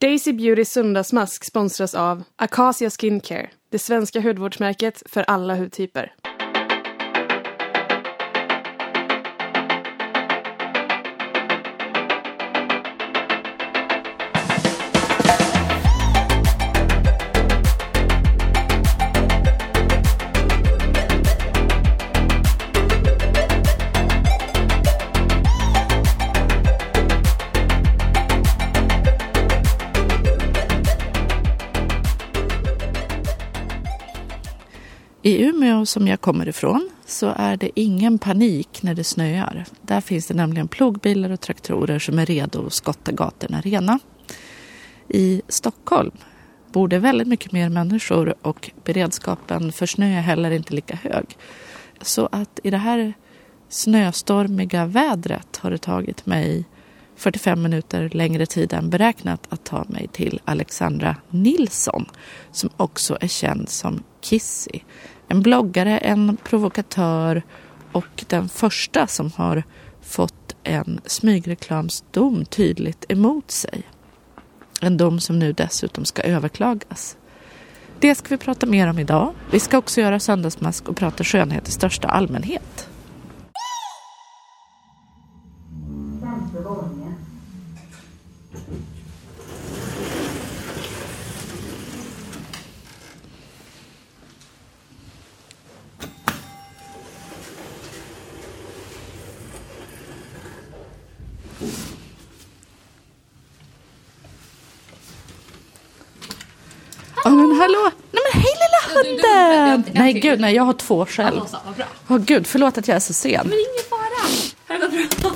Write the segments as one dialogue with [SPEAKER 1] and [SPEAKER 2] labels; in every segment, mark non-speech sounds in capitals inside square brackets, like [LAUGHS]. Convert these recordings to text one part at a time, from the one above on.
[SPEAKER 1] Daisy Beautys söndagsmask sponsras av Acacia Skincare, det svenska hudvårdsmärket för alla hudtyper.
[SPEAKER 2] Som jag kommer ifrån så är det ingen panik när det snöar. Där finns det nämligen plogbilar och traktorer som är redo att skotta gatorna rena. I Stockholm bor det väldigt mycket mer människor och beredskapen för snö är heller inte lika hög. Så att i det här snöstormiga vädret har det tagit mig 45 minuter längre tid än beräknat att ta mig till Alexandra Nilsson som också är känd som Kissy. En bloggare, en provokatör och den första som har fått en smygreklamsdom tydligt emot sig. En dom som nu dessutom ska överklagas. Det ska vi prata mer om idag. Vi ska också göra söndagsmask och prata skönhet i största allmänhet. Ja men hallå! Nej men hej lilla Nej gud nej, jag har två själv.
[SPEAKER 3] Alltså, vad bra.
[SPEAKER 2] Åh gud, förlåt att jag är så sen.
[SPEAKER 3] Men ingen fara. Det gått bra?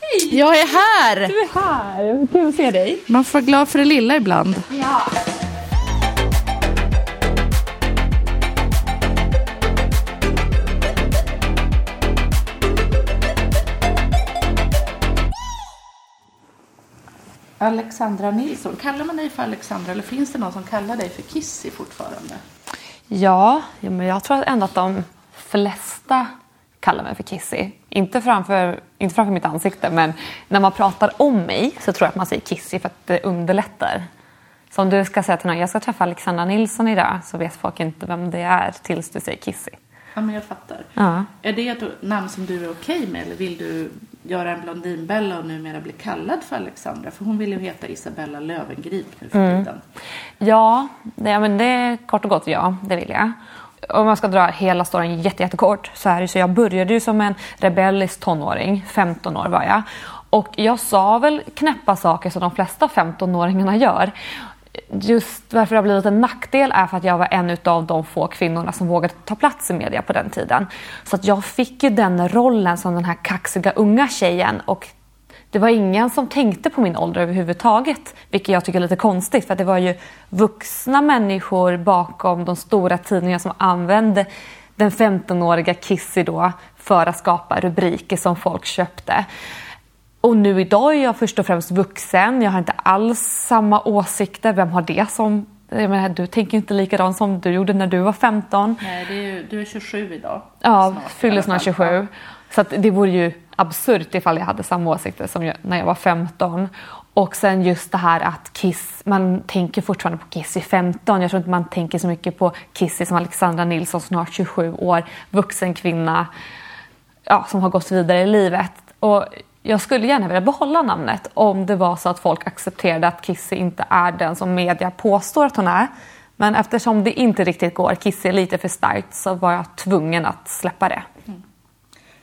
[SPEAKER 3] Hej!
[SPEAKER 2] Jag är här!
[SPEAKER 3] Du är här. Kul att se dig.
[SPEAKER 2] Man får vara glad för det lilla ibland.
[SPEAKER 3] Ja.
[SPEAKER 2] Alexandra Nilsson, kallar man dig för Alexandra eller finns det någon som kallar dig för Kissy fortfarande?
[SPEAKER 3] Ja, ja, men jag tror ändå att de flesta kallar mig för Kissy. Inte framför, inte framför mitt ansikte, men när man pratar om mig så tror jag att man säger Kissy för att det underlättar. Så om du ska säga till någon, jag ska träffa Alexandra Nilsson idag, så vet folk inte vem det är tills du säger Kissy.
[SPEAKER 2] Ja men jag fattar.
[SPEAKER 3] Ja.
[SPEAKER 2] Är det ett namn som du är okej med eller vill du göra en Blondinbella och numera bli kallad för Alexandra? För hon vill ju heta Isabella Löwengrip nu för tiden.
[SPEAKER 3] Ja, det, ja, men det är kort och gott ja, det vill jag. Om man ska dra hela storyn jätte, jättekort så är det så jag började ju som en rebellisk tonåring, 15 år var jag. Och jag sa väl knäppa saker som de flesta 15-åringarna gör. Just varför det har blivit en nackdel är för att jag var en av de få kvinnorna som vågade ta plats i media på den tiden. Så att jag fick ju den rollen som den här kaxiga unga tjejen och det var ingen som tänkte på min ålder överhuvudtaget, vilket jag tycker är lite konstigt för det var ju vuxna människor bakom de stora tidningarna som använde den 15-åriga Kissy då för att skapa rubriker som folk köpte. Och nu idag är jag först och främst vuxen, jag har inte alls samma åsikter. Vem har det som... Jag menar, du tänker inte likadant som du gjorde när du var 15.
[SPEAKER 2] Nej, det är ju, du är 27 idag.
[SPEAKER 3] Ja, fyller snart
[SPEAKER 2] fall.
[SPEAKER 3] 27. Så att det vore ju absurt ifall jag hade samma åsikter som jag, när jag var 15. Och sen just det här att Kiss, man tänker fortfarande på Kiss i 15. Jag tror inte man tänker så mycket på Kissy som Alexandra Nilsson, snart 27 år, vuxen kvinna ja, som har gått vidare i livet. Och jag skulle gärna vilja behålla namnet om det var så att folk accepterade att Kissy inte är den som media påstår att hon är. Men eftersom det inte riktigt går, Kissy är lite för starkt, så var jag tvungen att släppa det.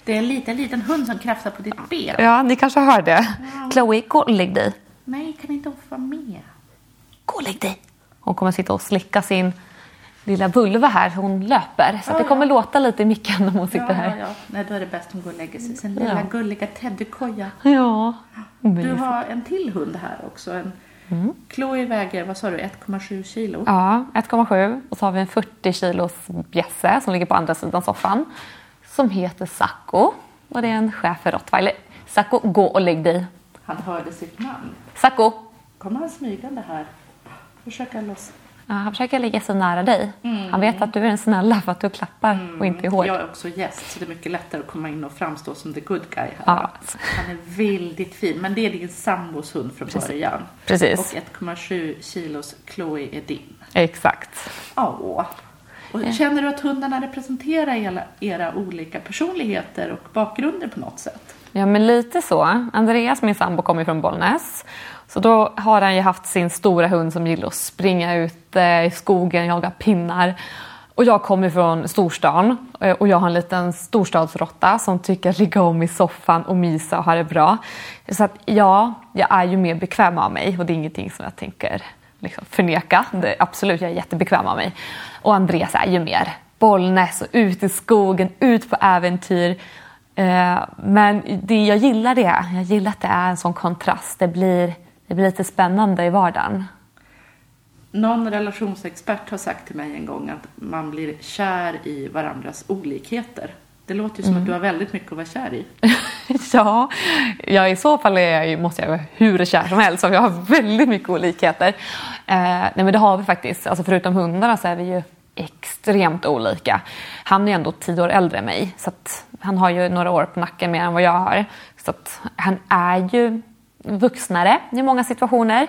[SPEAKER 2] Det är en liten, liten hund som krafsar på ditt ben.
[SPEAKER 3] Ja, ni kanske hör det. Chloe, gå och lägg dig.
[SPEAKER 2] Nej, kan inte hon få vara med?
[SPEAKER 3] Gå och lägg dig. Hon kommer sitta och slicka sin lilla vulva här. Hon löper. Så att det kommer låta lite i micken om hon sitter
[SPEAKER 2] Ja,
[SPEAKER 3] här.
[SPEAKER 2] ja, ja. Nej, då är det bäst hon går och lägger sig sin lilla
[SPEAKER 3] Ja.
[SPEAKER 2] gulliga teddykoja.
[SPEAKER 3] Ja.
[SPEAKER 2] Du har en till hund här också. En
[SPEAKER 3] Mm.
[SPEAKER 2] Chloe väger, vad sa du, 1,7 kilo?
[SPEAKER 3] Ja, 1,7. Och så har vi en 40 kilos bjässe som ligger på andra sidan soffan. Som heter Sacco. Och det är en schäfer rottweiler. Sacco, gå och lägg dig.
[SPEAKER 2] Han hörde sitt namn.
[SPEAKER 3] Sacco.
[SPEAKER 2] Kommer han smygande här? Försöka loss.
[SPEAKER 3] Ja, han försöker ligga så nära dig. Han vet att du är den snälla för att du klappar och inte är hård.
[SPEAKER 2] Jag är också gäst så det är mycket lättare att komma in och framstå som the good guy här.
[SPEAKER 3] Ja.
[SPEAKER 2] Han är väldigt fin, men det är din sambos hund från början.
[SPEAKER 3] Precis.
[SPEAKER 2] Och 1,7 kilos Chloe är din.
[SPEAKER 3] Exakt.
[SPEAKER 2] Ja. Och känner du att hundarna representerar era, era olika personligheter och bakgrunder på något sätt?
[SPEAKER 3] Ja, men lite så. Andreas, min sambo, kommer från Bollnäs. Så då har han ju haft sin stora hund som gillar att springa ut i skogen, jaga pinnar. Och jag kommer från storstan eh, och jag har en liten storstadsrotta som tycker att ligga om i soffan och mysa och ha det bra. Så att ja, jag är ju mer bekväm av mig och det är ingenting som jag tänker liksom förneka. Det, absolut, jag är jättebekväm av mig. Och Andreas är ju mer Bollnäs och ut i skogen, ut på äventyr. Eh, men det, jag gillar det. Jag gillar att det är en sån kontrast. Det blir, det blir lite spännande i vardagen.
[SPEAKER 2] Någon relationsexpert har sagt till mig en gång att man blir kär i varandras olikheter. Det låter ju som att du har väldigt mycket att vara kär i. [LAUGHS]
[SPEAKER 3] ja, ja, i så fall är jag, ju- måste jag vara hur kär som helst för jag har väldigt mycket olikheter. Eh, nej men det har vi faktiskt. Alltså förutom hundarna så är vi ju extremt olika. Han är ändå tio år äldre än mig så att han har ju några år på nacken mer än vad jag har. Så att han är ju vuxnare i många situationer.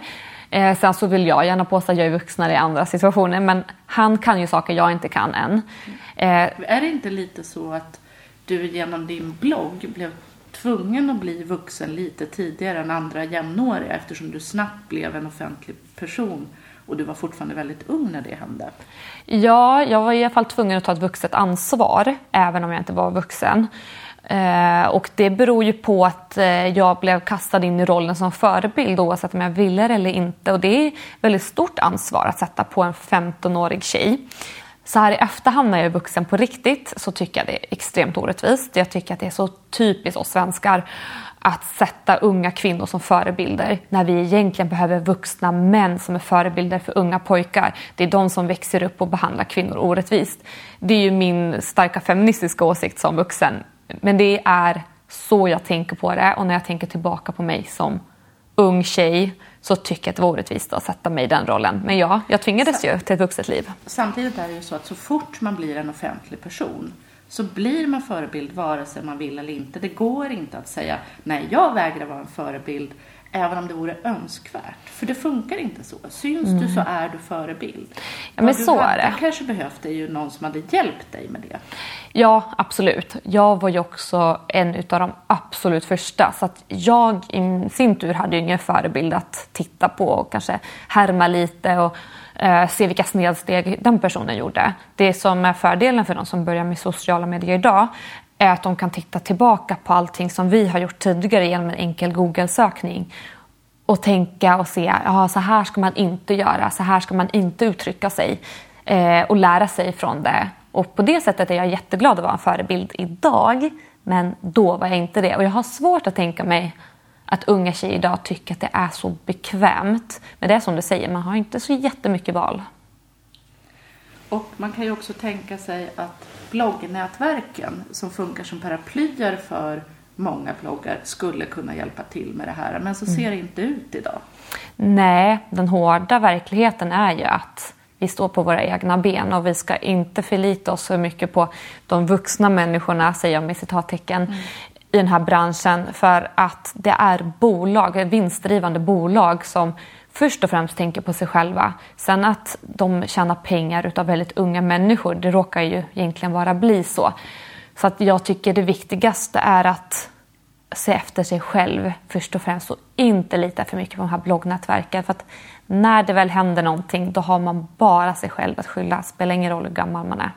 [SPEAKER 3] Eh, sen så vill jag gärna påstå att jag är vuxnare i andra situationer men han kan ju saker jag inte kan än. Eh,
[SPEAKER 2] Är det inte lite så att du genom din blogg blev tvungen att bli vuxen lite tidigare än andra jämnåriga eftersom du snabbt blev en offentlig person och du var fortfarande väldigt ung när det hände?
[SPEAKER 3] Ja, jag var i alla fall tvungen att ta ett vuxet ansvar, även om jag inte var vuxen. Eh, och det beror ju på att eh, jag blev kastad in i rollen som förebild oavsett om jag ville det eller inte. Och det är väldigt stort ansvar att sätta på en 15-årig tjej. Så här i efterhand när jag är vuxen på riktigt så tycker jag det är extremt orättvist. Jag tycker att det är så typiskt oss svenskar att sätta unga kvinnor som förebilder när vi egentligen behöver vuxna män som är förebilder för unga pojkar. Det är de som växer upp och behandlar kvinnor orättvist. Det är ju min starka feministiska åsikt som vuxen. Men det är så jag tänker på det och när jag tänker tillbaka på mig som ung tjej så tycker jag att det var orättvist att sätta mig i den rollen. Men ja, jag tvingades ju till ett vuxet liv.
[SPEAKER 2] Samtidigt är det ju så att så fort man blir en offentlig person så blir man förebild vare sig man vill eller inte. Det går inte att säga nej, jag vägrar vara en förebild även om det vore önskvärt. För det funkar inte så. Syns du så är du förebild.
[SPEAKER 3] Ja, men
[SPEAKER 2] du
[SPEAKER 3] så är det.
[SPEAKER 2] kanske behövt är ju någon som hade hjälpt dig med det.
[SPEAKER 3] Ja, absolut. Jag var ju också en utav de absolut första. Så att jag i sin tur hade ju ingen förebild att titta på och kanske härma lite och eh, se vilka snedsteg den personen gjorde. Det som är fördelen för de som börjar med sociala medier idag är att de kan titta tillbaka på allting som vi har gjort tidigare genom en enkel Google-sökning och tänka och se, ja så här ska man inte göra, så här ska man inte uttrycka sig eh, och lära sig från det. Och på det sättet är jag jätteglad att vara en förebild idag, men då var jag inte det. Och jag har svårt att tänka mig att unga tjejer idag tycker att det är så bekvämt. Men det är som du säger, man har inte så jättemycket val.
[SPEAKER 2] Och man kan ju också tänka sig att bloggnätverken som funkar som paraplyer för många bloggar skulle kunna hjälpa till med det här. Men så ser det inte ut idag.
[SPEAKER 3] Nej, den hårda verkligheten är ju att vi står på våra egna ben och vi ska inte förlita oss så mycket på de vuxna människorna, säger jag med citattecken, i den här branschen för att det är bolag, vinstdrivande bolag som först och främst tänker på sig själva. Sen att de tjänar pengar utav väldigt unga människor, det råkar ju egentligen bara bli så. Så att jag tycker det viktigaste är att se efter sig själv först och främst och inte lita för mycket på de här bloggnätverken. För att när det väl händer någonting då har man bara sig själv att skylla. det Spelar ingen roll hur gammal man är.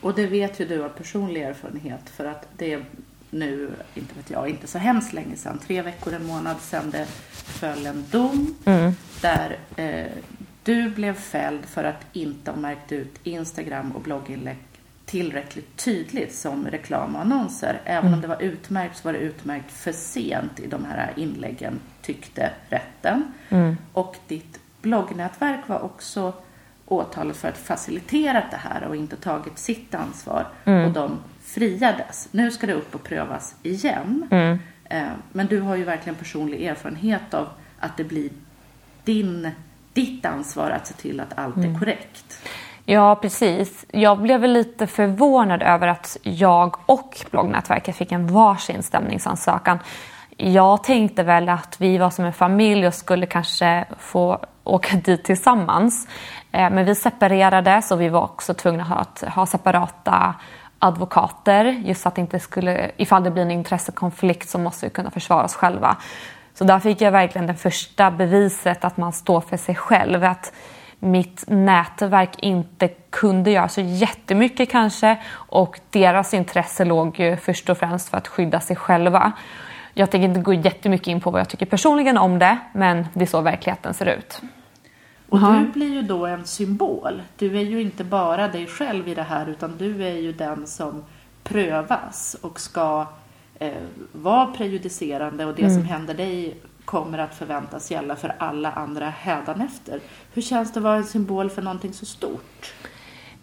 [SPEAKER 2] Och det vet ju du av personlig erfarenhet för att det nu, inte vet jag, inte så hemskt länge sedan, tre veckor, en månad sedan det föll en dom där eh, du blev fälld för att inte ha märkt ut Instagram och blogginlägg tillräckligt tydligt som reklam och annonser. Även om det var utmärkt så var det utmärkt för sent i de här inläggen, tyckte rätten. Och ditt bloggnätverk var också åtalat för att faciliterat det här och inte tagit sitt ansvar. Och de friades. Nu ska det upp och prövas igen. Eh, Men du har ju verkligen personlig erfarenhet av att det blir din, ditt ansvar att se till att allt är korrekt.
[SPEAKER 3] Ja, precis. Jag blev lite förvånad över att jag och bloggnätverket fick en varsin stämningsansökan. Jag tänkte väl att vi var som en familj och skulle kanske få åka dit tillsammans. Eh, men vi separerades och vi var också tvungna att ha separata advokater just att det inte skulle, ifall det blir en intressekonflikt så måste vi kunna försvara oss själva. Så där fick jag verkligen det första beviset att man står för sig själv. Att mitt nätverk inte kunde göra så jättemycket kanske och deras intresse låg ju först och främst för att skydda sig själva. Jag tänker inte gå jättemycket in på vad jag tycker personligen om det men det är så verkligheten ser ut.
[SPEAKER 2] Och du blir ju då en symbol. Du är ju inte bara dig själv i det här utan du är ju den som prövas och ska eh, vara prejudicerande och det mm. som händer dig kommer att förväntas gälla för alla andra hädanefter. Hur känns det att vara en symbol för någonting så stort?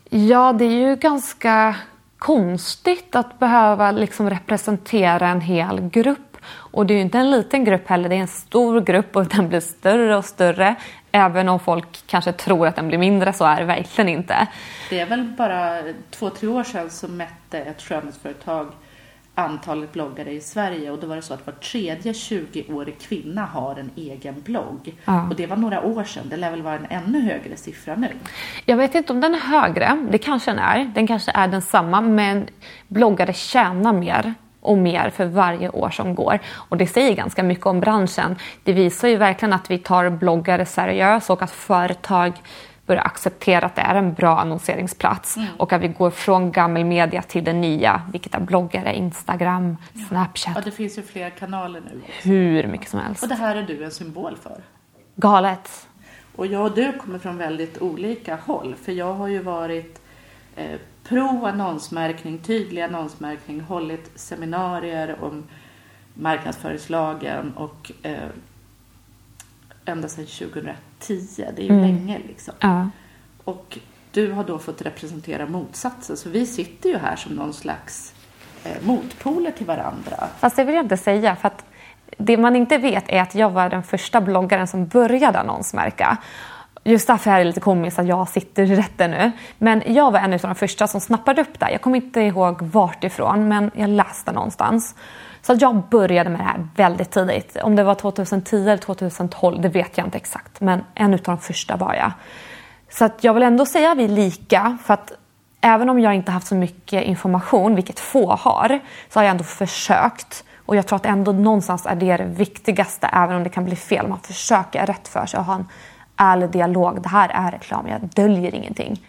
[SPEAKER 3] Ja, det är ju ganska konstigt att behöva liksom representera en hel grupp. Och det är ju inte en liten grupp heller, det är en stor grupp och den blir större och större. Även om folk kanske tror att den blir mindre så är det verkligen inte.
[SPEAKER 2] Det är väl bara två, tre år sedan som mätte ett skönhetsföretag antalet bloggare i Sverige och då var det så att var tredje 20-årig kvinna har en egen blogg. Ja. Och det var några år sedan. Det lär väl vara en ännu högre siffra nu?
[SPEAKER 3] Jag vet inte om den är högre. Det kanske den är. Den kanske är densamma men bloggare tjänar mer och mer för varje år som går. Och det säger ganska mycket om branschen. Det visar ju verkligen att vi tar bloggare seriöst och att företag börja acceptera att det är en bra annonseringsplats mm. och att vi går från gammal media till det nya, vilket är bloggare, Instagram, ja. Snapchat.
[SPEAKER 2] Ja, det finns ju fler kanaler nu.
[SPEAKER 3] Också. Hur mycket som helst.
[SPEAKER 2] Och det här är du en symbol för.
[SPEAKER 3] Galet.
[SPEAKER 2] Och jag och du kommer från väldigt olika håll, för jag har ju varit eh, pro annonsmärkning, tydlig annonsmärkning, hållit seminarier om marknadsföringslagen och eh, ända sedan 2010. Det är ju mm. länge liksom.
[SPEAKER 3] Ja.
[SPEAKER 2] Och du har då fått representera motsatsen. Så vi sitter ju här som någon slags eh, motpoler till varandra.
[SPEAKER 3] Fast det vill jag inte säga. För att det man inte vet är att jag var den första bloggaren som började annonsmärka. Just därför är det lite komiskt att jag sitter i rätten nu. Men jag var en av de första som snappade upp det. Jag kommer inte ihåg vart ifrån, men jag läste någonstans. Så jag började med det här väldigt tidigt. Om det var 2010 eller 2012, det vet jag inte exakt. Men en av de första var jag. Så att jag vill ändå säga att vi är lika. För att även om jag inte haft så mycket information, vilket få har, så har jag ändå försökt. Och jag tror att ändå någonstans är det det viktigaste, även om det kan bli fel. Man försöker rätt för sig och ha en ärlig dialog. Det här är reklam, jag döljer ingenting.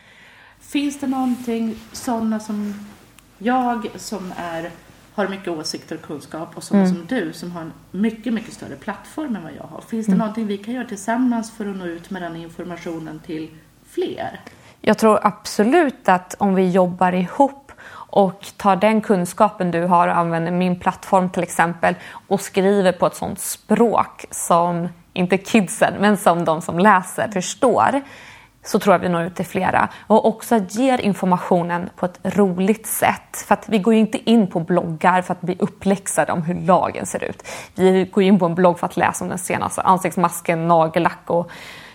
[SPEAKER 2] Finns det någonting, sådana som jag som är har mycket åsikter och kunskap och sådana mm. som du som har en mycket, mycket större plattform än vad jag har. Finns det mm. någonting vi kan göra tillsammans för att nå ut med den informationen till fler?
[SPEAKER 3] Jag tror absolut att om vi jobbar ihop och tar den kunskapen du har och använder min plattform till exempel och skriver på ett sånt språk som inte kidsen, men som de som läser förstår så tror jag vi når ut till flera. Och också ger informationen på ett roligt sätt. För att vi går ju inte in på bloggar för att bli uppläxade om hur lagen ser ut. Vi går in på en blogg för att läsa om den senaste ansiktsmasken, nagellack och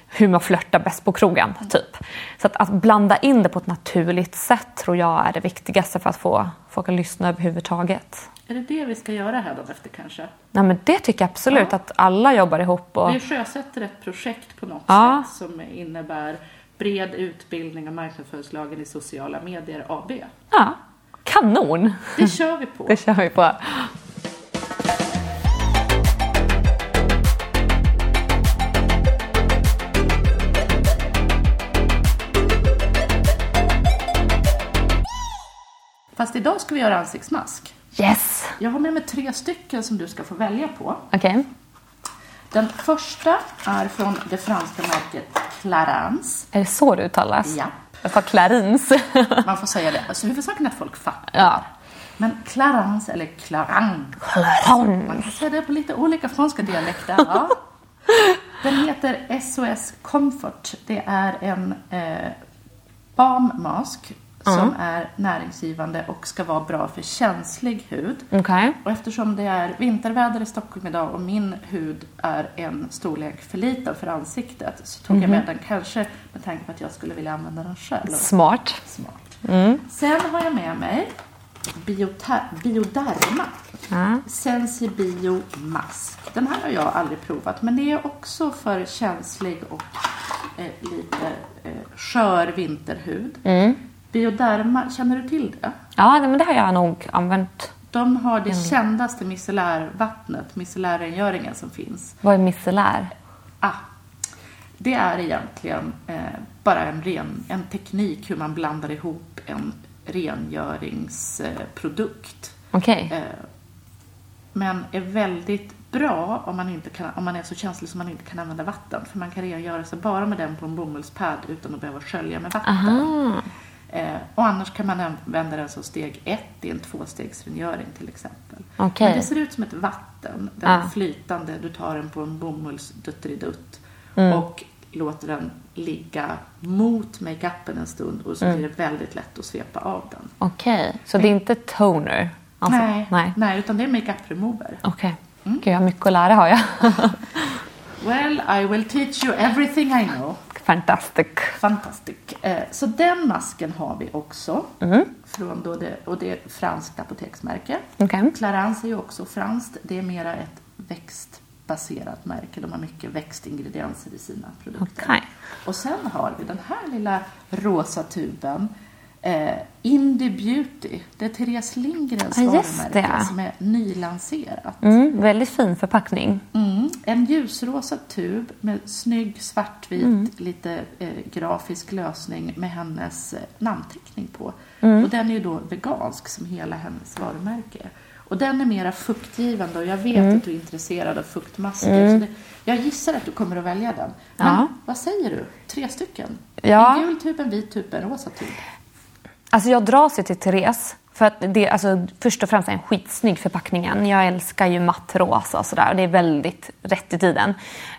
[SPEAKER 3] hur man flörtar bäst på krogen, typ. Så att, att, blanda in det på ett naturligt sätt tror jag är det viktigaste för att få folk att lyssna överhuvudtaget.
[SPEAKER 2] Är det det vi ska göra här då efter kanske?
[SPEAKER 3] Nej men det tycker jag absolut, ja. att alla jobbar ihop. Och...
[SPEAKER 2] Vi sjösätter ett projekt på något ja. sätt som innebär bred utbildning av marknadsföringslagen i sociala medier AB.
[SPEAKER 3] Ja, kanon!
[SPEAKER 2] Det kör vi på. [LAUGHS]
[SPEAKER 3] Det kör vi på.
[SPEAKER 2] Fast idag ska vi göra ansiktsmask.
[SPEAKER 3] Yes!
[SPEAKER 2] Jag har med mig tre stycken som du ska få välja på.
[SPEAKER 3] Okej. Okay.
[SPEAKER 2] Den första är från det franska märket Clarins.
[SPEAKER 3] Är det så det uttalas?
[SPEAKER 2] Ja.
[SPEAKER 3] Jag sa Clarins. [LAUGHS]
[SPEAKER 2] Man får säga det. Alltså huvudsaken är att folk fattar.
[SPEAKER 3] Ja.
[SPEAKER 2] Men Clarins eller Clarins.
[SPEAKER 3] Clarins.
[SPEAKER 2] Man kan säga det på lite olika franska dialekter. Ja. [LAUGHS] Den heter SOS Comfort. Det är en eh, balmmask som är näringsgivande och ska vara bra för känslig hud.
[SPEAKER 3] Okej.
[SPEAKER 2] Och eftersom det är vinterväder i Stockholm idag och min hud är en storlek för liten för ansiktet så tog jag med den kanske med tanke på att jag skulle vilja använda den själv.
[SPEAKER 3] Smart.
[SPEAKER 2] Smart. Sen har jag med mig Bioderma
[SPEAKER 3] Ja.
[SPEAKER 2] Sensibio Mask. Den här har jag aldrig provat men det är också för känslig och eh, lite eh, skör vinterhud. Bioderma, känner du till det?
[SPEAKER 3] Ja, men det har jag nog använt.
[SPEAKER 2] De har det kändaste micellärvattnet, micellärrengöringen som finns.
[SPEAKER 3] Vad är micellär?
[SPEAKER 2] Ah, det är egentligen eh, bara en, ren, en teknik hur man blandar ihop en rengöringsprodukt.
[SPEAKER 3] Okej.
[SPEAKER 2] Eh, men är väldigt bra om man, inte kan, om man är så känslig som man inte kan använda vatten. För man kan rengöra sig bara med den på en bomullspad utan att behöva skölja med vatten.
[SPEAKER 3] Aha.
[SPEAKER 2] Eh, och annars kan man använda den som steg ett i en tvåstegsrengöring till exempel.
[SPEAKER 3] Okej.
[SPEAKER 2] Men det ser ut som ett vatten. Den är flytande. Du tar den på en bomullsduttelidutt
[SPEAKER 3] Mm.
[SPEAKER 2] och låter den ligga mot makeupen en stund och så
[SPEAKER 3] Mm.
[SPEAKER 2] blir det väldigt lätt att svepa av den.
[SPEAKER 3] Okej, så det är inte toner? Alltså,
[SPEAKER 2] nej,
[SPEAKER 3] Nej.
[SPEAKER 2] nej, utan det är makeup remover.
[SPEAKER 3] Okej.
[SPEAKER 2] Mm.
[SPEAKER 3] Gud, jag har mycket att lära har jag. [LAUGHS]
[SPEAKER 2] Well, I will teach you everything I know.
[SPEAKER 3] Fantastic.
[SPEAKER 2] Fantastic. Eh, så den masken har vi också.
[SPEAKER 3] Mm.
[SPEAKER 2] Från då det, och det är ett franskt apoteksmärke.
[SPEAKER 3] Okej.
[SPEAKER 2] Clarence är ju också franskt. Det är mera ett växtbaserat märke. De har mycket växtingredienser i sina produkter.
[SPEAKER 3] Okej.
[SPEAKER 2] Och sen har vi den här lilla rosa tuben. Eh, Indie Beauty. Det är Therese Lindgrens
[SPEAKER 3] just
[SPEAKER 2] varumärke som är nylanserat.
[SPEAKER 3] Mm, väldigt fin förpackning.
[SPEAKER 2] Mm. En ljusrosa tub med snygg svartvit,
[SPEAKER 3] Mm.
[SPEAKER 2] lite eh, grafisk lösning med hennes eh, namnteckning på.
[SPEAKER 3] Mm.
[SPEAKER 2] Och den är ju då vegansk som hela hennes varumärke. Och den är mera fuktgivande och jag vet
[SPEAKER 3] Mm.
[SPEAKER 2] att du är intresserad av fuktmasker. Så det, jag gissar att du kommer att välja den. Men
[SPEAKER 3] Ja.
[SPEAKER 2] vad säger du? Tre stycken?
[SPEAKER 3] Ja.
[SPEAKER 2] En gul tub, en vit tub, en rosa tub.
[SPEAKER 3] Alltså jag dras ju till Therese. För att det alltså, först och främst är en skitsnygg förpackningen. Jag älskar ju matt rosa och sådär. Det är väldigt rätt i tiden.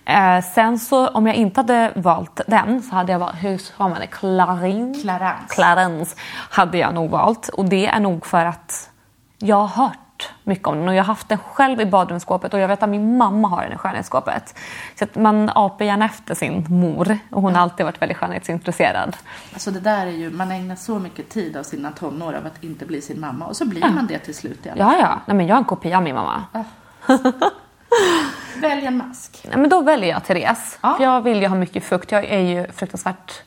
[SPEAKER 3] Eh, sen så om jag inte hade valt den så hade jag valt, hur sa man det? Clarins?
[SPEAKER 2] Clarence.
[SPEAKER 3] Clarence hade jag nog valt. Och det är nog för att jag har hört mycket om den och jag har haft den själv i badrumsskåpet och jag vet att min mamma har den i skönhetsskåpet. Så att man apar gärna efter sin mor och hon har alltid varit väldigt skönhetsintresserad.
[SPEAKER 2] Alltså det där är ju, man ägnar så mycket tid av sina tonår av att inte bli sin mamma. Och så blir man det till slut i alla fall.
[SPEAKER 3] Ja, ja. Nej, men jag är en kopia av min mamma. [LAUGHS]
[SPEAKER 2] Välj en mask.
[SPEAKER 3] Nej, men då väljer jag Therese.
[SPEAKER 2] Ja.
[SPEAKER 3] För jag vill ju ha mycket fukt. Jag är ju fruktansvärt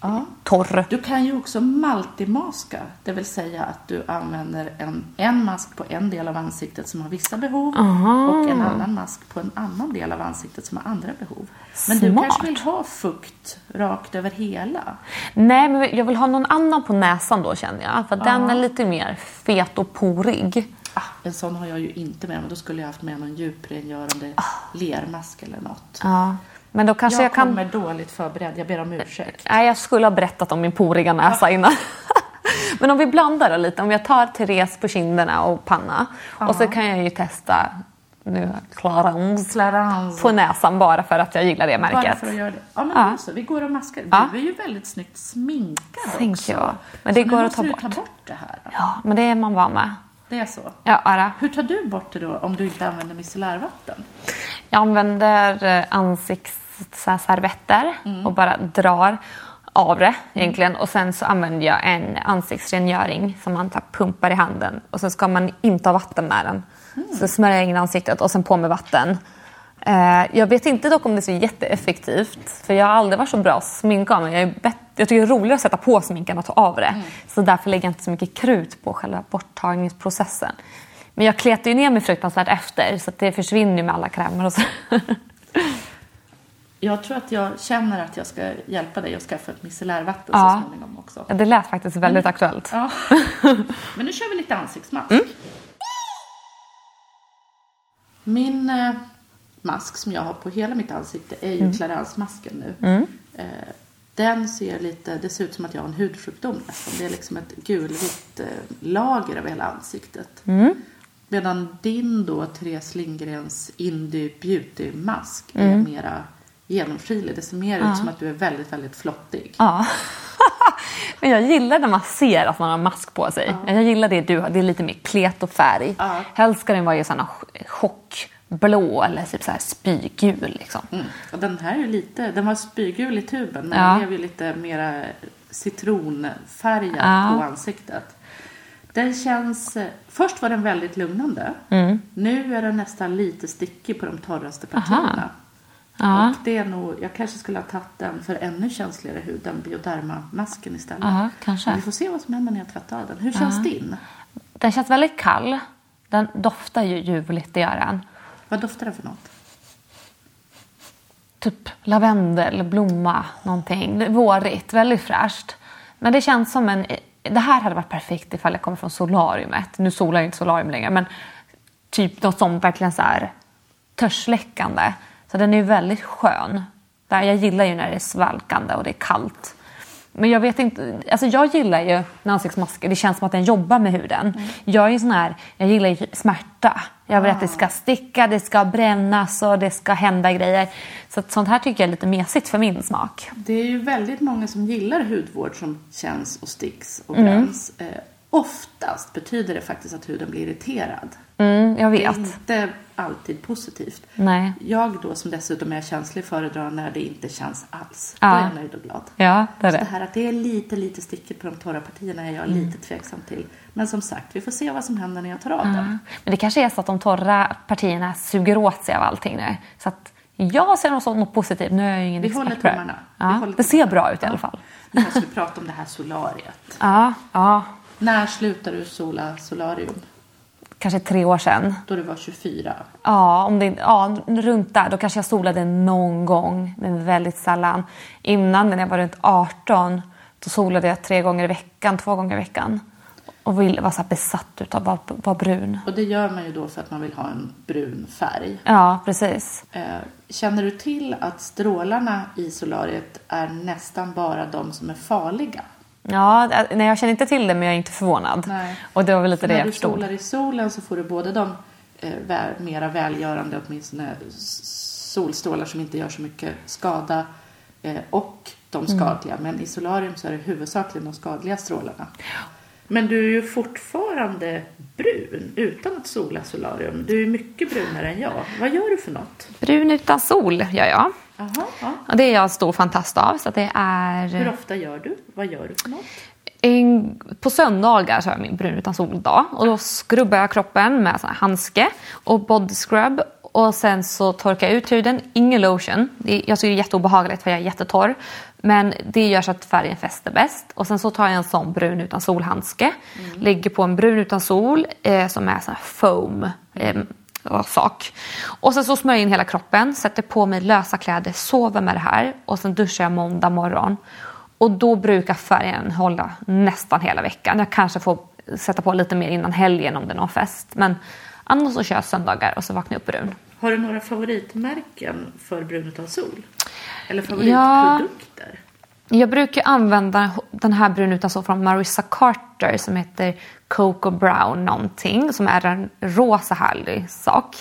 [SPEAKER 2] Ja.
[SPEAKER 3] torr.
[SPEAKER 2] Du kan ju också multimaska, det vill säga att du använder en, en mask på en del av ansiktet som har vissa behov och en annan mask på en annan del av ansiktet som har andra behov. Men du
[SPEAKER 3] Smart.
[SPEAKER 2] kanske vill ha fukt rakt över hela?
[SPEAKER 3] Nej, men jag vill ha någon annan på näsan då känner jag. För den är lite mer fet och porig.
[SPEAKER 2] Ah, en sån har jag ju inte med, men då skulle jag haft med någon djuprengörande lermask eller något.
[SPEAKER 3] Ja. Men då kanske
[SPEAKER 2] jag,
[SPEAKER 3] jag, kan...
[SPEAKER 2] kommer dåligt förberedd, jag ber om ursäkt.
[SPEAKER 3] Nej, jag skulle ha berättat om min poriga näsa innan. [LAUGHS] Men om vi blandar då lite. Om jag tar Therese på kinderna och panna. Och så kan jag ju testa nu Clarence
[SPEAKER 2] Clarence.
[SPEAKER 3] på näsan bara för att jag gillar det
[SPEAKER 2] Bara
[SPEAKER 3] märket.
[SPEAKER 2] för att göra det. Ja, men
[SPEAKER 3] Ja.
[SPEAKER 2] då så. Vi går och maskar.
[SPEAKER 3] Ja.
[SPEAKER 2] Du är ju väldigt snyggt sminkad
[SPEAKER 3] Thank
[SPEAKER 2] också.
[SPEAKER 3] you. Men det
[SPEAKER 2] så
[SPEAKER 3] går att ta bort.
[SPEAKER 2] ta bort det här.
[SPEAKER 3] Ja, men det är man van med.
[SPEAKER 2] Det är så.
[SPEAKER 3] Ja, ara.
[SPEAKER 2] Hur tar du bort det då om du inte använder micellärvatten?
[SPEAKER 3] Jag använder eh, ansiktsservetter och bara drar av det egentligen. Och sen så använder jag en ansiktsrengöring som man tar, pumpar i handen. Och sen ska man inte ha vatten med den. Så smörjer jag in ansiktet och sen på med vatten. Eh, jag vet inte dock om det är så jätteeffektivt. För jag har aldrig varit så bra att sminka mig. Jag, är bett- jag tycker det är roligare att sätta på sminken än att ta av det. Så därför lägger jag inte så mycket krut på själva borttagningsprocessen. Men jag kletar ju ner mig fruktansvärt efter så det försvinner ju med alla krämer och så. [LAUGHS]
[SPEAKER 2] Jag tror att jag känner att jag ska hjälpa dig att skaffa ett micellärvatten
[SPEAKER 3] Ja.
[SPEAKER 2] så småningom också.
[SPEAKER 3] Ja, Det lät faktiskt väldigt aktuellt.
[SPEAKER 2] Ja. [LAUGHS] Men nu kör vi lite ansiktsmask.
[SPEAKER 3] Mm.
[SPEAKER 2] Min eh, mask som jag har på hela mitt ansikte är
[SPEAKER 3] Mm.
[SPEAKER 2] ju Clarence-masken nu. Eh, den ser lite, det ser ut som att jag har en hudsjukdom nästan. Det är liksom ett gulvitt eh, lager över hela ansiktet.
[SPEAKER 3] Mm.
[SPEAKER 2] Medan din då, Therese Lindgrens Indie Beauty-mask
[SPEAKER 3] Mm.
[SPEAKER 2] är mera genomskinlig. Det ser mer ut som att du är väldigt, väldigt flottig.
[SPEAKER 3] Ja. [LAUGHS] Men jag gillar när man ser att man har mask på sig. Jag gillar det du har. Det är lite mer klet och färg.
[SPEAKER 2] Ja.
[SPEAKER 3] Helst ska den vara i här chockblå eller typ så här spygul. Liksom.
[SPEAKER 2] Mm. Och den här är lite, den var spygul i tuben men
[SPEAKER 3] Ja.
[SPEAKER 2] den blev ju lite mera citronfärgad
[SPEAKER 3] Ja.
[SPEAKER 2] på ansiktet. Den känns, först var den väldigt lugnande.
[SPEAKER 3] Mm.
[SPEAKER 2] Nu är den nästan lite stickig på de torraste partierna.
[SPEAKER 3] Ja.
[SPEAKER 2] Och det är nog, jag kanske skulle ha tagit den för ännu känsligare hud, den bioderma-masken istället.
[SPEAKER 3] Ja, kanske.
[SPEAKER 2] Men vi får se vad som händer när jag tvättar av den. Hur känns din?
[SPEAKER 3] Den känns väldigt kall. Den doftar ju ljuvligt, det gör den.
[SPEAKER 2] Vad doftar den för något?
[SPEAKER 3] Typ lavendel, blomma, någonting. Vårigt, väldigt fräscht. Men det känns som en... Det här hade varit perfekt ifall jag kommer från solariumet. Nu solar jag inte solarium längre, men typ något som verkligen så här törstsläckande. Så den är väldigt skön. Där jag gillar ju när det är svalkande och det är kallt. Men jag vet inte, alltså jag gillar ju när ansiktsmasker, det känns som att den jobbar med huden. Jag är sån här, jag gillar ju smärta. Jag vill att det ska sticka, det ska brännas och det ska hända grejer. Så sånt här tycker jag är lite mesigt för min smak.
[SPEAKER 2] Det är ju väldigt många som gillar hudvård som känns och sticks och
[SPEAKER 3] Mm.
[SPEAKER 2] bränns. Eh, oftast betyder det faktiskt att huden blir irriterad.
[SPEAKER 3] Mm, jag
[SPEAKER 2] Det är
[SPEAKER 3] vet.
[SPEAKER 2] inte alltid positivt.
[SPEAKER 3] Nej.
[SPEAKER 2] Jag då som dessutom är känslig föredrar när det inte känns alls.
[SPEAKER 3] Ja.
[SPEAKER 2] Då är jag nöjd och glad.
[SPEAKER 3] Ja, det är
[SPEAKER 2] Så det
[SPEAKER 3] det.
[SPEAKER 2] här att det är lite, lite stickigt på de torra partierna är jag
[SPEAKER 3] Mm.
[SPEAKER 2] lite tveksam till. Men som sagt, vi får se vad som händer när jag tar av den.
[SPEAKER 3] Men det kanske är så att de torra partierna suger åt sig av allting nu. Så att jag ser nog som något positivt. Nu är jag ju ingen
[SPEAKER 2] Vi håller
[SPEAKER 3] på det.
[SPEAKER 2] tummarna. Vi
[SPEAKER 3] Ja,
[SPEAKER 2] håller
[SPEAKER 3] det ser bra ut i alla fall.
[SPEAKER 2] Nu måste vi prata om det här solariet. [LAUGHS]
[SPEAKER 3] Ja, ja.
[SPEAKER 2] När slutar du sola solarium?
[SPEAKER 3] Kanske tre år sedan.
[SPEAKER 2] Då du var 24.
[SPEAKER 3] Ja, om det, ja, runt där. Då kanske jag solade någon gång, men väldigt sällan. Innan, när jag var runt 18, då solade jag tre gånger i veckan, två gånger i veckan. Och ville, var så besatt utav att vara, vara brun.
[SPEAKER 2] Och det gör man ju då för att man vill ha en brun färg.
[SPEAKER 3] Ja, precis.
[SPEAKER 2] Eh, Känner du till att strålarna i solariet är nästan bara de som är farliga?
[SPEAKER 3] Ja, nej, jag känner inte till det, men jag är inte förvånad.
[SPEAKER 2] Nej.
[SPEAKER 3] Och det var väl lite det
[SPEAKER 2] När
[SPEAKER 3] jag
[SPEAKER 2] du
[SPEAKER 3] förstod.
[SPEAKER 2] solar i solen så får du både de eh, vä- mera välgörande, åtminstone solstrålar som inte gör så mycket skada eh, och de
[SPEAKER 3] Mm.
[SPEAKER 2] skadliga. Men i solarium så är det huvudsakligen de skadliga strålarna. Men du är ju fortfarande brun utan att sola solarium. Du är mycket brunare än jag. Vad gör du för något?
[SPEAKER 3] Brun utan sol gör jag.
[SPEAKER 2] Jaha, ja.
[SPEAKER 3] Och det är jag stor fantast av. Så det är...
[SPEAKER 2] Hur ofta gör du? Vad gör du för något?
[SPEAKER 3] En, på söndagar så har jag min brun utan sol-dag. Och då skrubbar jag kroppen med sån handske och body scrub. Och sen så torkar jag ut huden, ingen lotion. Det jag tycker det är jätteobehagligt för jag är jättetorr. Men det gör så att färgen fäster bäst. Och sen så tar jag en sån brun utan sol-handske. Lägger på en brun utan sol eh, som är sån foam. Eh, sak. Och sen så smörjer jag in hela kroppen, sätter på mig lösa kläder, sover med det här och sen duschar jag måndag morgon. Och då brukar färgen hålla nästan hela veckan. Jag kanske får sätta på lite mer innan helgen om det är någon fest. Men annars så kör jag söndagar och så vaknar jag upp brun.
[SPEAKER 2] Har du några favoritmärken för brun utan sol? Eller favoritprodukter?
[SPEAKER 3] Jag brukar använda den här brun utan sol från Marissa Carter som heter Coco Brown någonting. Som är en rosa härlig sak.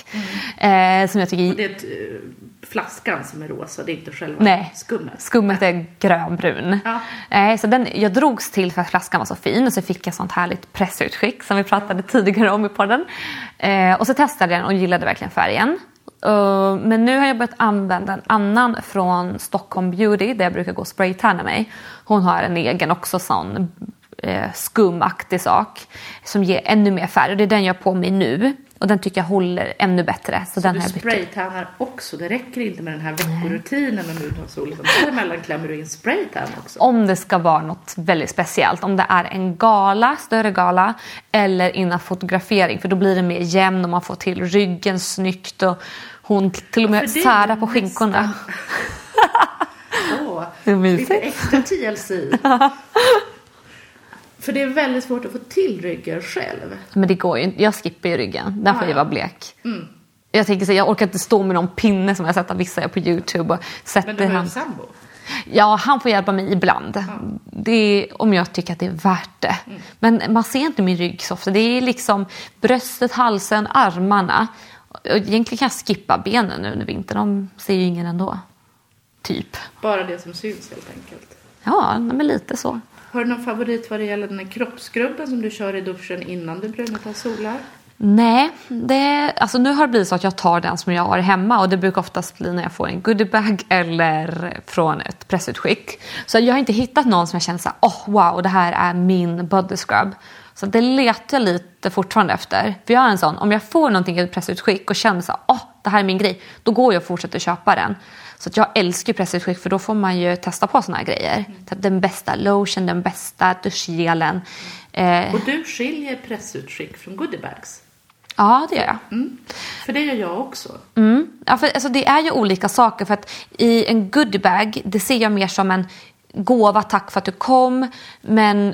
[SPEAKER 3] Eh, som jag tycker
[SPEAKER 2] Det är ett, eh, flaskan som är rosa, det är inte själva
[SPEAKER 3] Nej,
[SPEAKER 2] skummet.
[SPEAKER 3] skummet är grönbrun.
[SPEAKER 2] Ja.
[SPEAKER 3] Eh, så den, jag drogs till för att flaskan var så fin och så fick jag sånt härligt pressutskick som vi pratade tidigare om i podden. Eh, och så testade jag den och gillade verkligen färgen. Eh, men nu har jag börjat använda en annan från Stockholm Beauty där jag brukar gå och spraytanna mig. Hon har en egen också sån eh, skumaktig sak som ger ännu mer färg och det är den jag har på mig nu. Och den tycker jag håller ännu bättre. Så, den
[SPEAKER 2] Du spraytannar också. Det räcker inte med den här veckorutinen med brun utan sol. Utan däremellan klämmer du in spraytan också.
[SPEAKER 3] Om det ska vara något väldigt speciellt. Om det är en gala, större gala eller innan fotografering. För då blir det mer jämn och man får till ryggen snyggt. Och hon till och med
[SPEAKER 2] är
[SPEAKER 3] särar på skinkorna. [LAUGHS]
[SPEAKER 2] Åh,
[SPEAKER 3] mysigt.
[SPEAKER 2] lite extra TLC. [LAUGHS] För det är väldigt svårt att få till ryggen själv.
[SPEAKER 3] Men det går ju inte. Jag skippar ju ryggen. Den får
[SPEAKER 2] Ah,
[SPEAKER 3] ju vara blek. Jag tänker så jag orkar inte stå med någon pinne som jag sett att vissa gör på Youtube. Och sätter
[SPEAKER 2] Men du har
[SPEAKER 3] han...
[SPEAKER 2] en sambo.
[SPEAKER 3] Ja, han får hjälpa mig ibland. Det är, om jag tycker att det är värt det. Men man ser inte min rygg så ofta. Det är liksom bröstet, halsen, armarna. Egentligen kan jag skippa benen nu under vintern. De ser ju ingen ändå. Typ.
[SPEAKER 2] Bara det som syns helt enkelt.
[SPEAKER 3] Ja, men lite så.
[SPEAKER 2] Har du någon favorit vad det gäller den här kroppsskrubben som du kör i duschen innan du brunnar solar?
[SPEAKER 3] Nej, det, alltså nu har det blivit så att jag tar den som jag har hemma och det brukar oftast bli när jag får en goodiebag [LAUGHS] eller från ett pressutskick. Så jag har inte hittat någon som jag känner så här, oh wow, det här är min body scrub. Så det letar jag lite fortfarande efter. För jag är en sån, om jag får någonting i ett pressutskick och känner så här, oh, det här är min grej, då går jag och fortsätter köpa den. Så jag älskar pressutskick för då får man ju testa på såna här grejer. Mm. Den bästa lotion, den bästa duschgelen.
[SPEAKER 2] Eh. Och du skiljer pressutskick från goodiebags?
[SPEAKER 3] Ja, det gör jag.
[SPEAKER 2] Mm. För det gör jag också.
[SPEAKER 3] Mm. Ja, för, alltså, det är ju olika saker. För att i en goodiebag, det ser jag mer som en gåva, tack för att du kom. Men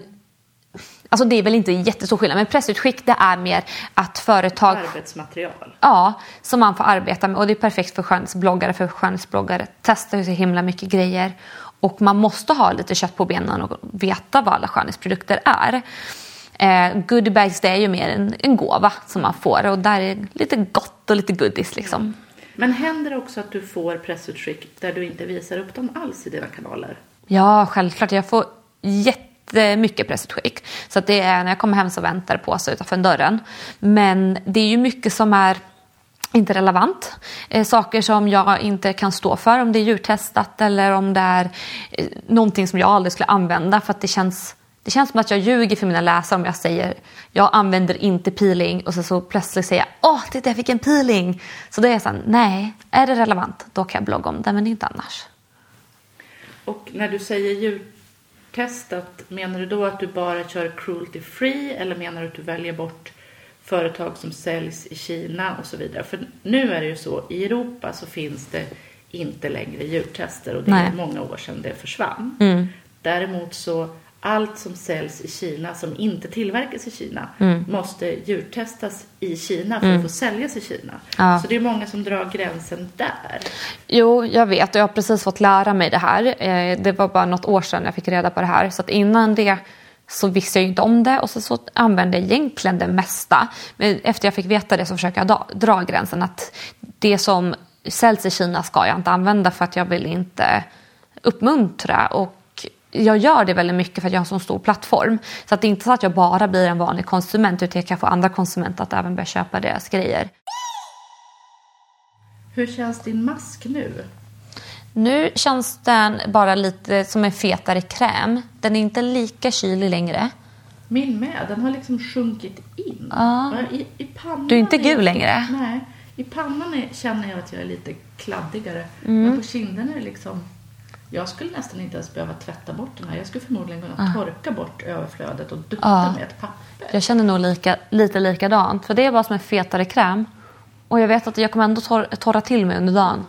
[SPEAKER 3] Alltså det är väl inte jättestor skillnad, men pressutskick det är mer att företag...
[SPEAKER 2] Arbetsmaterial.
[SPEAKER 3] Ja, som man får arbeta med. Och det är perfekt för skönhetsbloggare, för skönhetsbloggare testar så himla mycket grejer. Och man måste ha lite kött på benen och veta vad alla skönhetsprodukter är. Eh, goodiebags det är ju mer en, en gåva som man får och där är lite gott och lite goodies liksom.
[SPEAKER 2] Men händer det också att du får pressutskick där du inte visar upp dem alls i dina kanaler?
[SPEAKER 3] Ja, självklart. Jag får jättemycket pressutskick. Så att det är när jag kommer hem så väntar det på sig utanför dörren. Men det är ju mycket som är inte relevant. Eh, saker som jag inte kan stå för om det är djurtestat eller om det är eh, någonting som jag aldrig skulle använda för att det känns det känns som att jag ljuger för mina läsare om jag säger jag använder inte peeling och så, så plötsligt säger jag åh, titta jag fick en peeling. Så då är jag såhär, nej, är det relevant då kan jag blogga om det men inte annars.
[SPEAKER 2] Och när du säger djurtestat, menar du då att du bara kör cruelty free eller menar du att du väljer bort företag som säljs i Kina och så vidare? För nu är det ju så, i Europa så finns det inte längre djurtester och det är många år sedan det försvann. Mm. Däremot så allt som säljs i Kina som inte tillverkas i Kina mm. måste djurtestas i Kina för mm. att få säljas i Kina. Ja. Så det är många som drar gränsen där.
[SPEAKER 3] Jo, jag vet och jag har precis fått lära mig det här. Eh, det var bara något år sedan jag fick reda på det här. Så att innan det så visste jag inte om det och så, så använde jag egentligen det mesta. Men efter jag fick veta det så försöker jag dra, dra gränsen att det som säljs i Kina ska jag inte använda för att jag vill inte uppmuntra och jag gör det väldigt mycket för att jag har en så stor plattform. Så att det är inte så att jag bara blir en vanlig konsument utan jag kan få andra konsumenter att även börja köpa deras grejer.
[SPEAKER 2] Hur känns din mask nu?
[SPEAKER 3] Nu känns den bara lite som en fetare kräm. Den är inte lika kylig längre.
[SPEAKER 2] Min med. Den har liksom sjunkit in.
[SPEAKER 3] Ja.
[SPEAKER 2] I, i pannan
[SPEAKER 3] du är inte gul längre?
[SPEAKER 2] Nej. I pannan är, känner jag att jag är lite kladdigare. Mm. Men på kinden är det liksom jag skulle nästan inte ens behöva tvätta bort den här. Jag skulle förmodligen kunna ah. torka bort överflödet och dutta ah. med ett papper.
[SPEAKER 3] Jag känner nog lika, lite likadant. För det är bara som en fetare kräm. Och jag vet att jag kommer ändå tor torra till mig under dagen.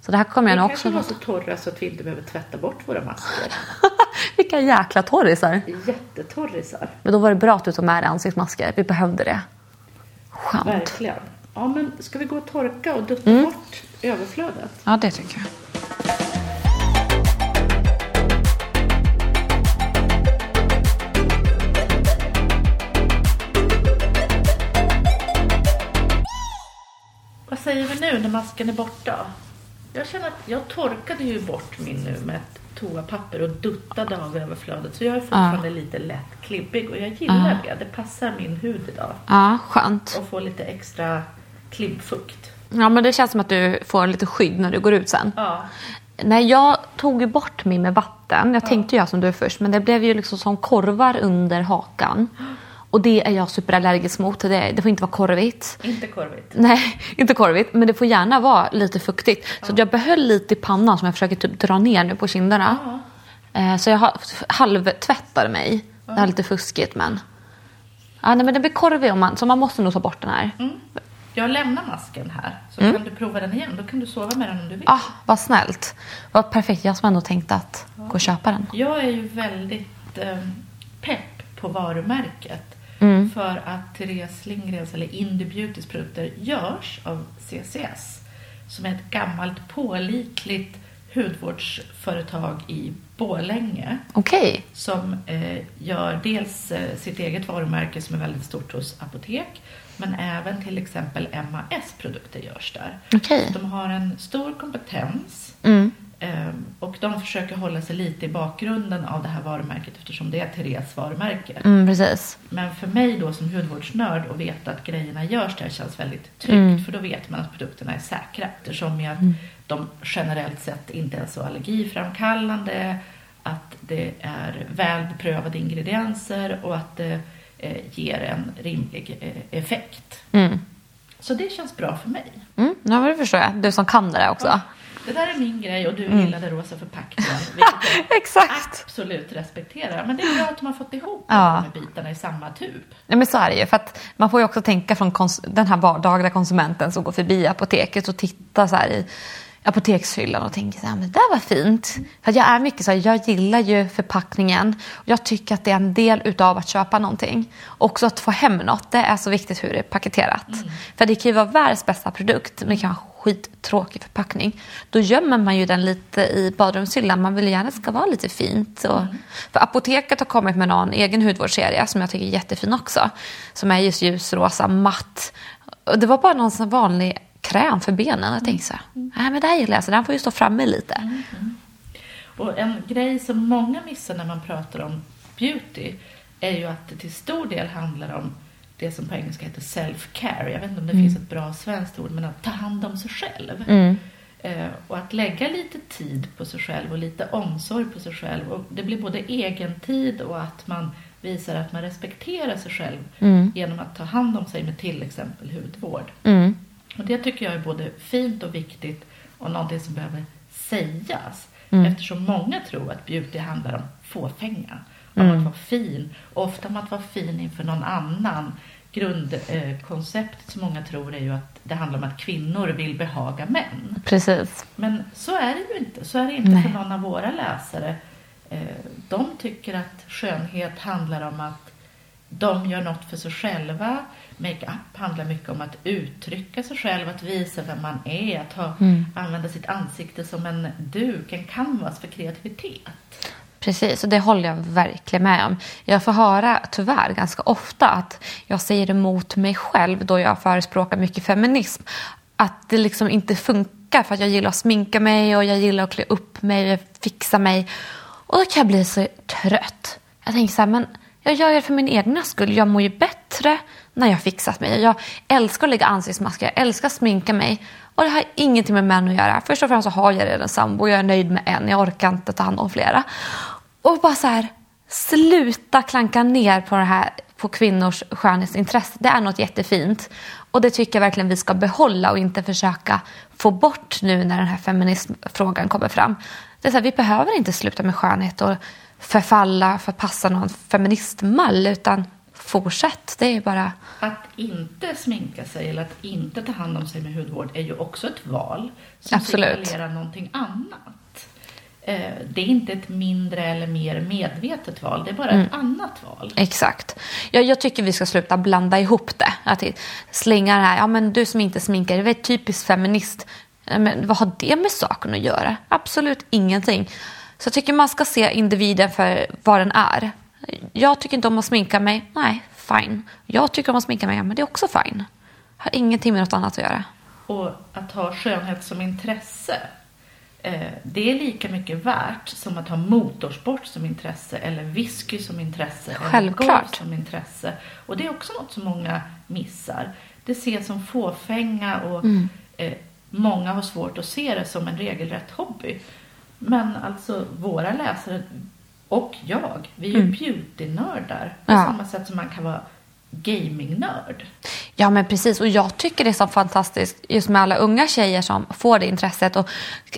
[SPEAKER 3] Så det här kommer jag nog också...
[SPEAKER 2] Vi kanske var så torra så att vi inte behöver tvätta bort våra masker. [LAUGHS]
[SPEAKER 3] Vilka jäkla torrisar.
[SPEAKER 2] Jättetorrisar.
[SPEAKER 3] Men då var det bra att du tog med dig ansiktsmasker. Vi behövde det. Skönt.
[SPEAKER 2] Verkligen. Ja, men ska vi gå och torka och dutta mm. bort överflödet?
[SPEAKER 3] Ja, det tycker jag.
[SPEAKER 2] Säger vi nu när masken är borta? Jag känner att jag torkade ju bort min nu med ett toapapper och duttade av överflödet. Så jag är fortfarande ja. lite lätt klibbig och jag gillar ja. det. Det passar min hud idag.
[SPEAKER 3] Ja, skönt.
[SPEAKER 2] Och få lite extra klibbfukt.
[SPEAKER 3] Ja, men det känns som att du får lite skydd när du går ut sen.
[SPEAKER 2] Ja.
[SPEAKER 3] Nej, jag tog ju bort min med vatten. Jag tänkte göra som du först, men det blev ju liksom som korvar under hakan. [GASPS] Och det är jag superallergisk mot. Det, det får inte vara korvigt.
[SPEAKER 2] Inte korvigt?
[SPEAKER 3] Nej, [LAUGHS] inte korvigt. Men det får gärna vara lite fuktigt. Ja. Så jag behöll lite i pannan som jag försöker typ dra ner nu på kinderna. Ja. Så jag halvtvättar mig. Ja. Det är lite fuskigt men... Ja, nej, men det blir korvig om man, så man måste nog ta bort den här.
[SPEAKER 2] Mm. Jag lämnar masken här så mm. kan du prova den igen. Då kan du sova med den om du vill.
[SPEAKER 3] Ah, vad snällt. Vad perfekt. Jag som ändå tänkte att gå och köpa den.
[SPEAKER 2] Jag är ju väldigt eh, pepp på varumärket. Mm. För att Therese Lindgrens, eller Indie Beautys produkter, görs av CCS. Som är ett gammalt pålitligt hudvårdsföretag i Bålänge.
[SPEAKER 3] Okay.
[SPEAKER 2] Som eh, gör dels eh, sitt eget varumärke som är väldigt stort hos apotek. Men även till exempel MAS produkter görs där.
[SPEAKER 3] Okay.
[SPEAKER 2] De har en stor kompetens.
[SPEAKER 3] Mm.
[SPEAKER 2] Ehm, och de försöker hålla sig lite i bakgrunden av det här varumärket eftersom det är Therese varumärke.
[SPEAKER 3] Mm, precis.
[SPEAKER 2] Men för mig då som hudvårdsnörd och veta att grejerna görs där känns väldigt tryggt
[SPEAKER 3] Mm.
[SPEAKER 2] för då vet man att produkterna är säkra. Eftersom att
[SPEAKER 3] Mm.
[SPEAKER 2] de generellt sett inte är så allergiframkallande, att det är väl beprövade ingredienser och att det eh, ger en rimlig eh, effekt.
[SPEAKER 3] Mm.
[SPEAKER 2] Så det känns bra för mig.
[SPEAKER 3] Mm, ja, det förstår jag. Du som kan det där också.
[SPEAKER 2] Ja, det där är min grej och du
[SPEAKER 3] Mm.
[SPEAKER 2] gillade rosa [LAUGHS] jag
[SPEAKER 3] Exakt.
[SPEAKER 2] absolut respekterar. Men det är bra att de har fått ihop
[SPEAKER 3] Ja.
[SPEAKER 2] de här bitarna i samma tub.
[SPEAKER 3] Ja, men så är det ju. För att man får ju också tänka från den här vardagliga konsumenten som går förbi apoteket och tittar så här i apotekshyllan och tänker så här, men det där var fint. För jag är mycket så här, jag gillar ju förpackningen. Och jag tycker att det är en del utav att köpa någonting. Också att få hem något, det är så viktigt hur det är paketerat. För det kan ju vara världens bästa produkt, men det kan ha skittråkig förpackning. Då gömmer man ju den lite i badrumshyllan. Man vill gärna att det ska vara lite fint. Och, För apoteket har kommit med någon egen hudvårdsserie som jag tycker är jättefin också. Som är just ljusrosa, matt. Och det var bara någon sån vanlig kräm för benen. Jag tänkte så här, nej men det här gillar jag, så den får ju stå framme lite.
[SPEAKER 2] Och en grej som många missar när man pratar om beauty är ju att det till stor del handlar om det som på engelska heter self-care. Jag vet inte om det finns ett bra svenskt ord, men att ta hand om sig själv. Eh, och att lägga lite tid på sig själv och lite omsorg på sig själv. Och det blir både egen tid och att man visar att man respekterar sig själv genom att ta hand om sig med till exempel hudvård.
[SPEAKER 3] Mm.
[SPEAKER 2] Och det tycker jag är både fint och viktigt och någonting som behöver sägas.
[SPEAKER 3] Mm.
[SPEAKER 2] Eftersom många tror att beauty handlar om fåfänga, om att vara fin. Ofta om att vara fin inför någon annan. Grundkonceptet som många tror är ju att det handlar om att kvinnor vill behaga män.
[SPEAKER 3] Precis.
[SPEAKER 2] Men så är det ju inte. Så är det inte
[SPEAKER 3] Nej.
[SPEAKER 2] för någon av våra läsare. Eh, De tycker att skönhet handlar om att de gör något för sig själva. Makeup handlar mycket om att uttrycka sig själv, att visa vem man är, att ha, använda sitt ansikte som en duk, en canvas för kreativitet.
[SPEAKER 3] Precis, och det håller jag verkligen med om. Jag får höra tyvärr ganska ofta att jag säger emot mig själv då jag förespråkar mycket feminism. Att det liksom inte funkar för att jag gillar att sminka mig och jag gillar att klä upp mig och fixa mig. Och då kan jag bli så trött. Jag tänker så här, men jag gör det för min egna skull. Jag mår ju bättre när jag har fixat mig. Jag älskar att lägga ansiktsmasker, jag älskar att sminka mig. Och det har ingenting med män att göra. Först och främst så har jag redan sambo, jag är nöjd med en, jag orkar inte ta hand om flera. Och bara så här, sluta klanka ner på det här på kvinnors skönhetsintresse. Det är något jättefint. Och det tycker jag verkligen vi ska behålla och inte försöka få bort nu när den här feminismfrågan kommer fram. Det är så här, vi behöver inte sluta med skönhet och förfalla för att passa någon feministmall utan fortsätt. Det är bara...
[SPEAKER 2] Att inte sminka sig eller att inte ta hand om sig med hudvård är ju också ett val som
[SPEAKER 3] Absolut.
[SPEAKER 2] signalerar någonting annat. Eh, Det är inte ett mindre eller mer medvetet val, det är bara ett annat val.
[SPEAKER 3] Exakt. Jag, jag tycker vi ska sluta blanda ihop det. Att slänga det här, ja men du som inte sminkar dig, det är typiskt feminist. Men vad har det med saken att göra? Absolut ingenting. Så jag tycker man ska se individen för vad den är. Jag tycker inte om att sminka mig, nej, fine. Jag tycker om att sminka mig, men det är också fine. Har ingenting med något annat att göra.
[SPEAKER 2] Och att ha skönhet som intresse, eh, det är lika mycket värt som att ha motorsport som intresse eller whisky som intresse eller
[SPEAKER 3] Självklart.
[SPEAKER 2] golf som intresse. Och det är också något som många missar. Det ses som fåfänga och
[SPEAKER 3] Mm.
[SPEAKER 2] eh, många har svårt att se det som en regelrätt hobby. Men alltså våra läsare och jag, vi är ju beautynördar på
[SPEAKER 3] Mm. Ja.
[SPEAKER 2] samma sätt som man kan vara gamingnörd.
[SPEAKER 3] Ja men precis och jag tycker det är så fantastiskt just med alla unga tjejer som får det intresset och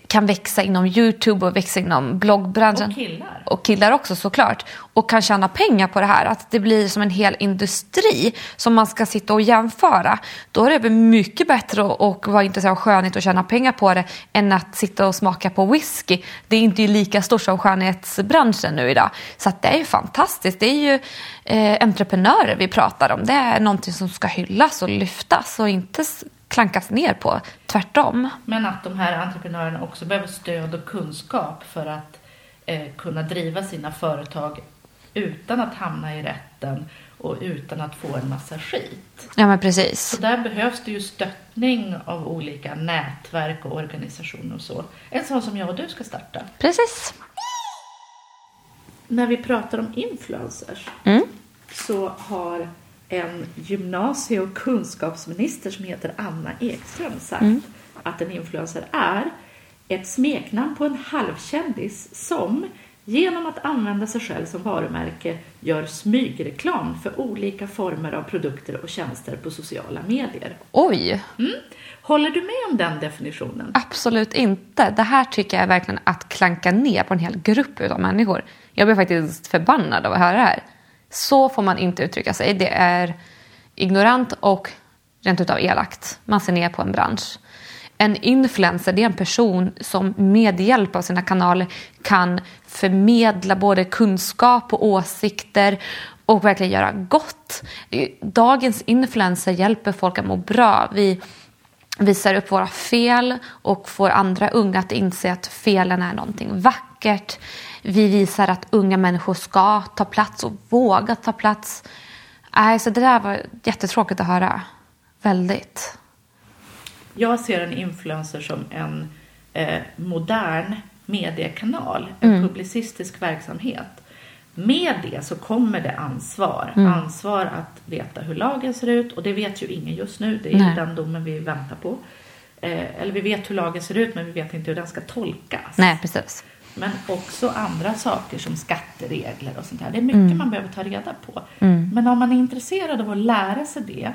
[SPEAKER 3] kan växa inom Youtube och växa inom bloggbranschen.
[SPEAKER 2] Och killar.
[SPEAKER 3] Och killar också såklart. Och kan tjäna pengar på det här. Att det blir som en hel industri som man ska sitta och jämföra. Då är det väl mycket bättre att, vara intresserad av skönhet och tjäna pengar på det än att sitta och smaka på whisky. Det är inte lika stort som skönhetsbranschen nu idag. Så att det är ju fantastiskt. Det är ju eh, entreprenörer vi pratar om. Det är någonting som ska hyllas och lyftas och inte klankas ner på. Tvärtom.
[SPEAKER 2] Men att de här entreprenörerna också behöver stöd och kunskap för att eh, kunna driva sina företag utan att hamna i rätten och utan att få en massa skit.
[SPEAKER 3] Ja, men precis.
[SPEAKER 2] Så där behövs det ju stöttning av olika nätverk och organisationer och så. En sån som jag och du ska starta.
[SPEAKER 3] Precis.
[SPEAKER 2] När vi pratar om influencers
[SPEAKER 3] Mm.
[SPEAKER 2] Så har en gymnasie och kunskapsminister som heter Anna Ekström sagt att en influencer är ett smeknamn på en halvkändis som genom att använda sig själv som varumärke gör smygreklam för olika former av produkter och tjänster på sociala medier.
[SPEAKER 3] Oj,
[SPEAKER 2] Håller du med om den definitionen?
[SPEAKER 3] absolut inte. Det här tycker jag är verkligen att klanka ner på en hel grupp av människor. Jag blir faktiskt förbannad av att höra det här. Så får man inte uttrycka sig. Det är ignorant och rent utav elakt. Man ser ner på en bransch. En influencer det är en person som med hjälp av sina kanaler kan förmedla både kunskap och åsikter och verkligen göra gott. Dagens influencer hjälper folk att må bra. Vi visar upp våra fel och får andra unga att inse att felen är någonting vackert. Vi visar att unga människor ska ta plats och våga ta plats. Nej, så det där var jättetråkigt att höra. Väldigt.
[SPEAKER 2] Jag ser en influencer som en eh, modern mediekanal, en publicistisk verksamhet. Med det så kommer det ansvar. Ansvar att veta hur lagen ser ut och det vet ju ingen just nu. Det är
[SPEAKER 3] Nej.
[SPEAKER 2] den domen vi väntar på. Eh, eller vi vet hur lagen ser ut men vi vet inte hur den ska tolkas.
[SPEAKER 3] Nej, precis.
[SPEAKER 2] Men också andra saker som skatteregler och sånt där. Det är mycket man behöver ta reda på. Men om man är intresserad av att lära sig det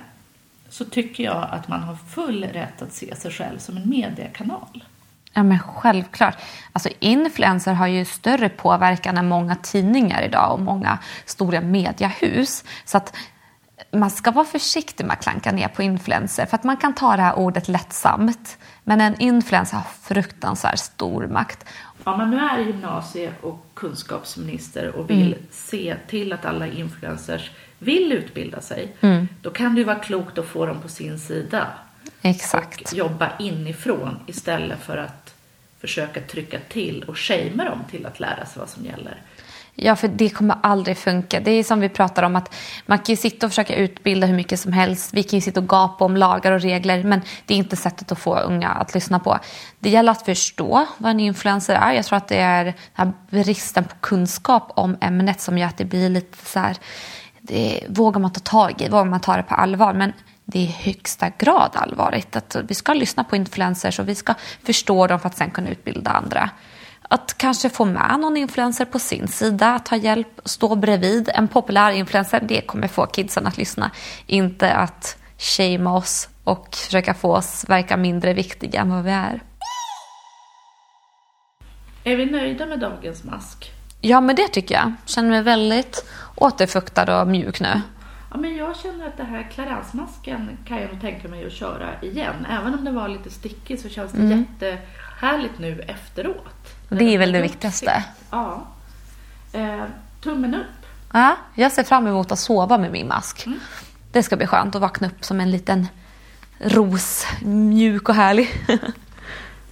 [SPEAKER 2] så tycker jag att man har full rätt att se sig själv som en mediekanal.
[SPEAKER 3] Ja, men självklart. Alltså, influencer har ju större påverkan än många tidningar idag och många stora mediehus. Så att man ska vara försiktig med att klanka ner på influencer för att man kan ta det här ordet lättsamt. Men en influencer har fruktansvärt stor makt.
[SPEAKER 2] Om man nu är gymnasie och kunskapsminister och vill se till att alla influencers vill utbilda sig, då kan det ju vara klokt att få dem på sin sida.
[SPEAKER 3] Exakt.
[SPEAKER 2] Och jobba inifrån istället för att försöka trycka till och shamea dem till att lära sig vad som gäller.
[SPEAKER 3] Ja, för det kommer aldrig funka. Det är som vi pratar om att man kan ju sitta och försöka utbilda hur mycket som helst. Vi kan ju sitta och gapa om lagar och regler, men det är inte sättet att få unga att lyssna på. Det gäller att förstå vad en influencer är. Jag tror att det är den här bristen på kunskap om ämnet som gör att det blir lite så här, det vågar man ta tag i, vågar man ta det på allvar. Men det är i högsta grad allvarligt. Att vi ska lyssna på influencers och vi ska förstå dem för att sen kunna utbilda andra. Att kanske få med någon influencer på sin sida, att ta hjälp, stå bredvid en populär influencer, det kommer få kidsen att lyssna. Inte att shamea oss och försöka få oss verka mindre viktiga än vad vi är.
[SPEAKER 2] Är vi nöjda med dagens mask?
[SPEAKER 3] Ja, men det tycker jag. Känner mig väldigt återfuktad och mjuk nu.
[SPEAKER 2] Ja, men jag känner att det här Clarence-masken kan jag nog tänka mig att köra igen. Även om den var lite stickig så känns det jättehärligt nu efteråt.
[SPEAKER 3] Det är väl det viktigaste.
[SPEAKER 2] Ja. Eh, tummen upp.
[SPEAKER 3] Ja, jag ser fram emot att sova med min mask. Det ska bli skönt att vakna upp som en liten ros, mjuk och härlig. [LAUGHS]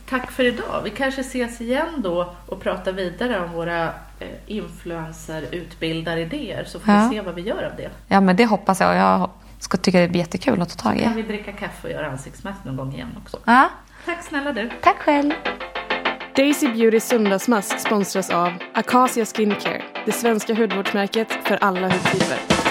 [SPEAKER 2] Tack för idag. Vi kanske ses igen då och pratar vidare om våra eh, influencer-utbildaridéer så får
[SPEAKER 3] Ja.
[SPEAKER 2] vi se vad vi gör av det.
[SPEAKER 3] Ja, men det hoppas jag jag ska tycka det blir jättekul att ta tag
[SPEAKER 2] Kan
[SPEAKER 3] i.
[SPEAKER 2] vi dricka kaffe och göra ansiktsmask någon gång igen också.
[SPEAKER 3] Ja,
[SPEAKER 2] Tack snälla du.
[SPEAKER 3] tack själv.
[SPEAKER 1] Daisy Beautys söndagsmask sponsras av Acacia Skincare, det svenska hudvårdsmärket för alla hudtyper.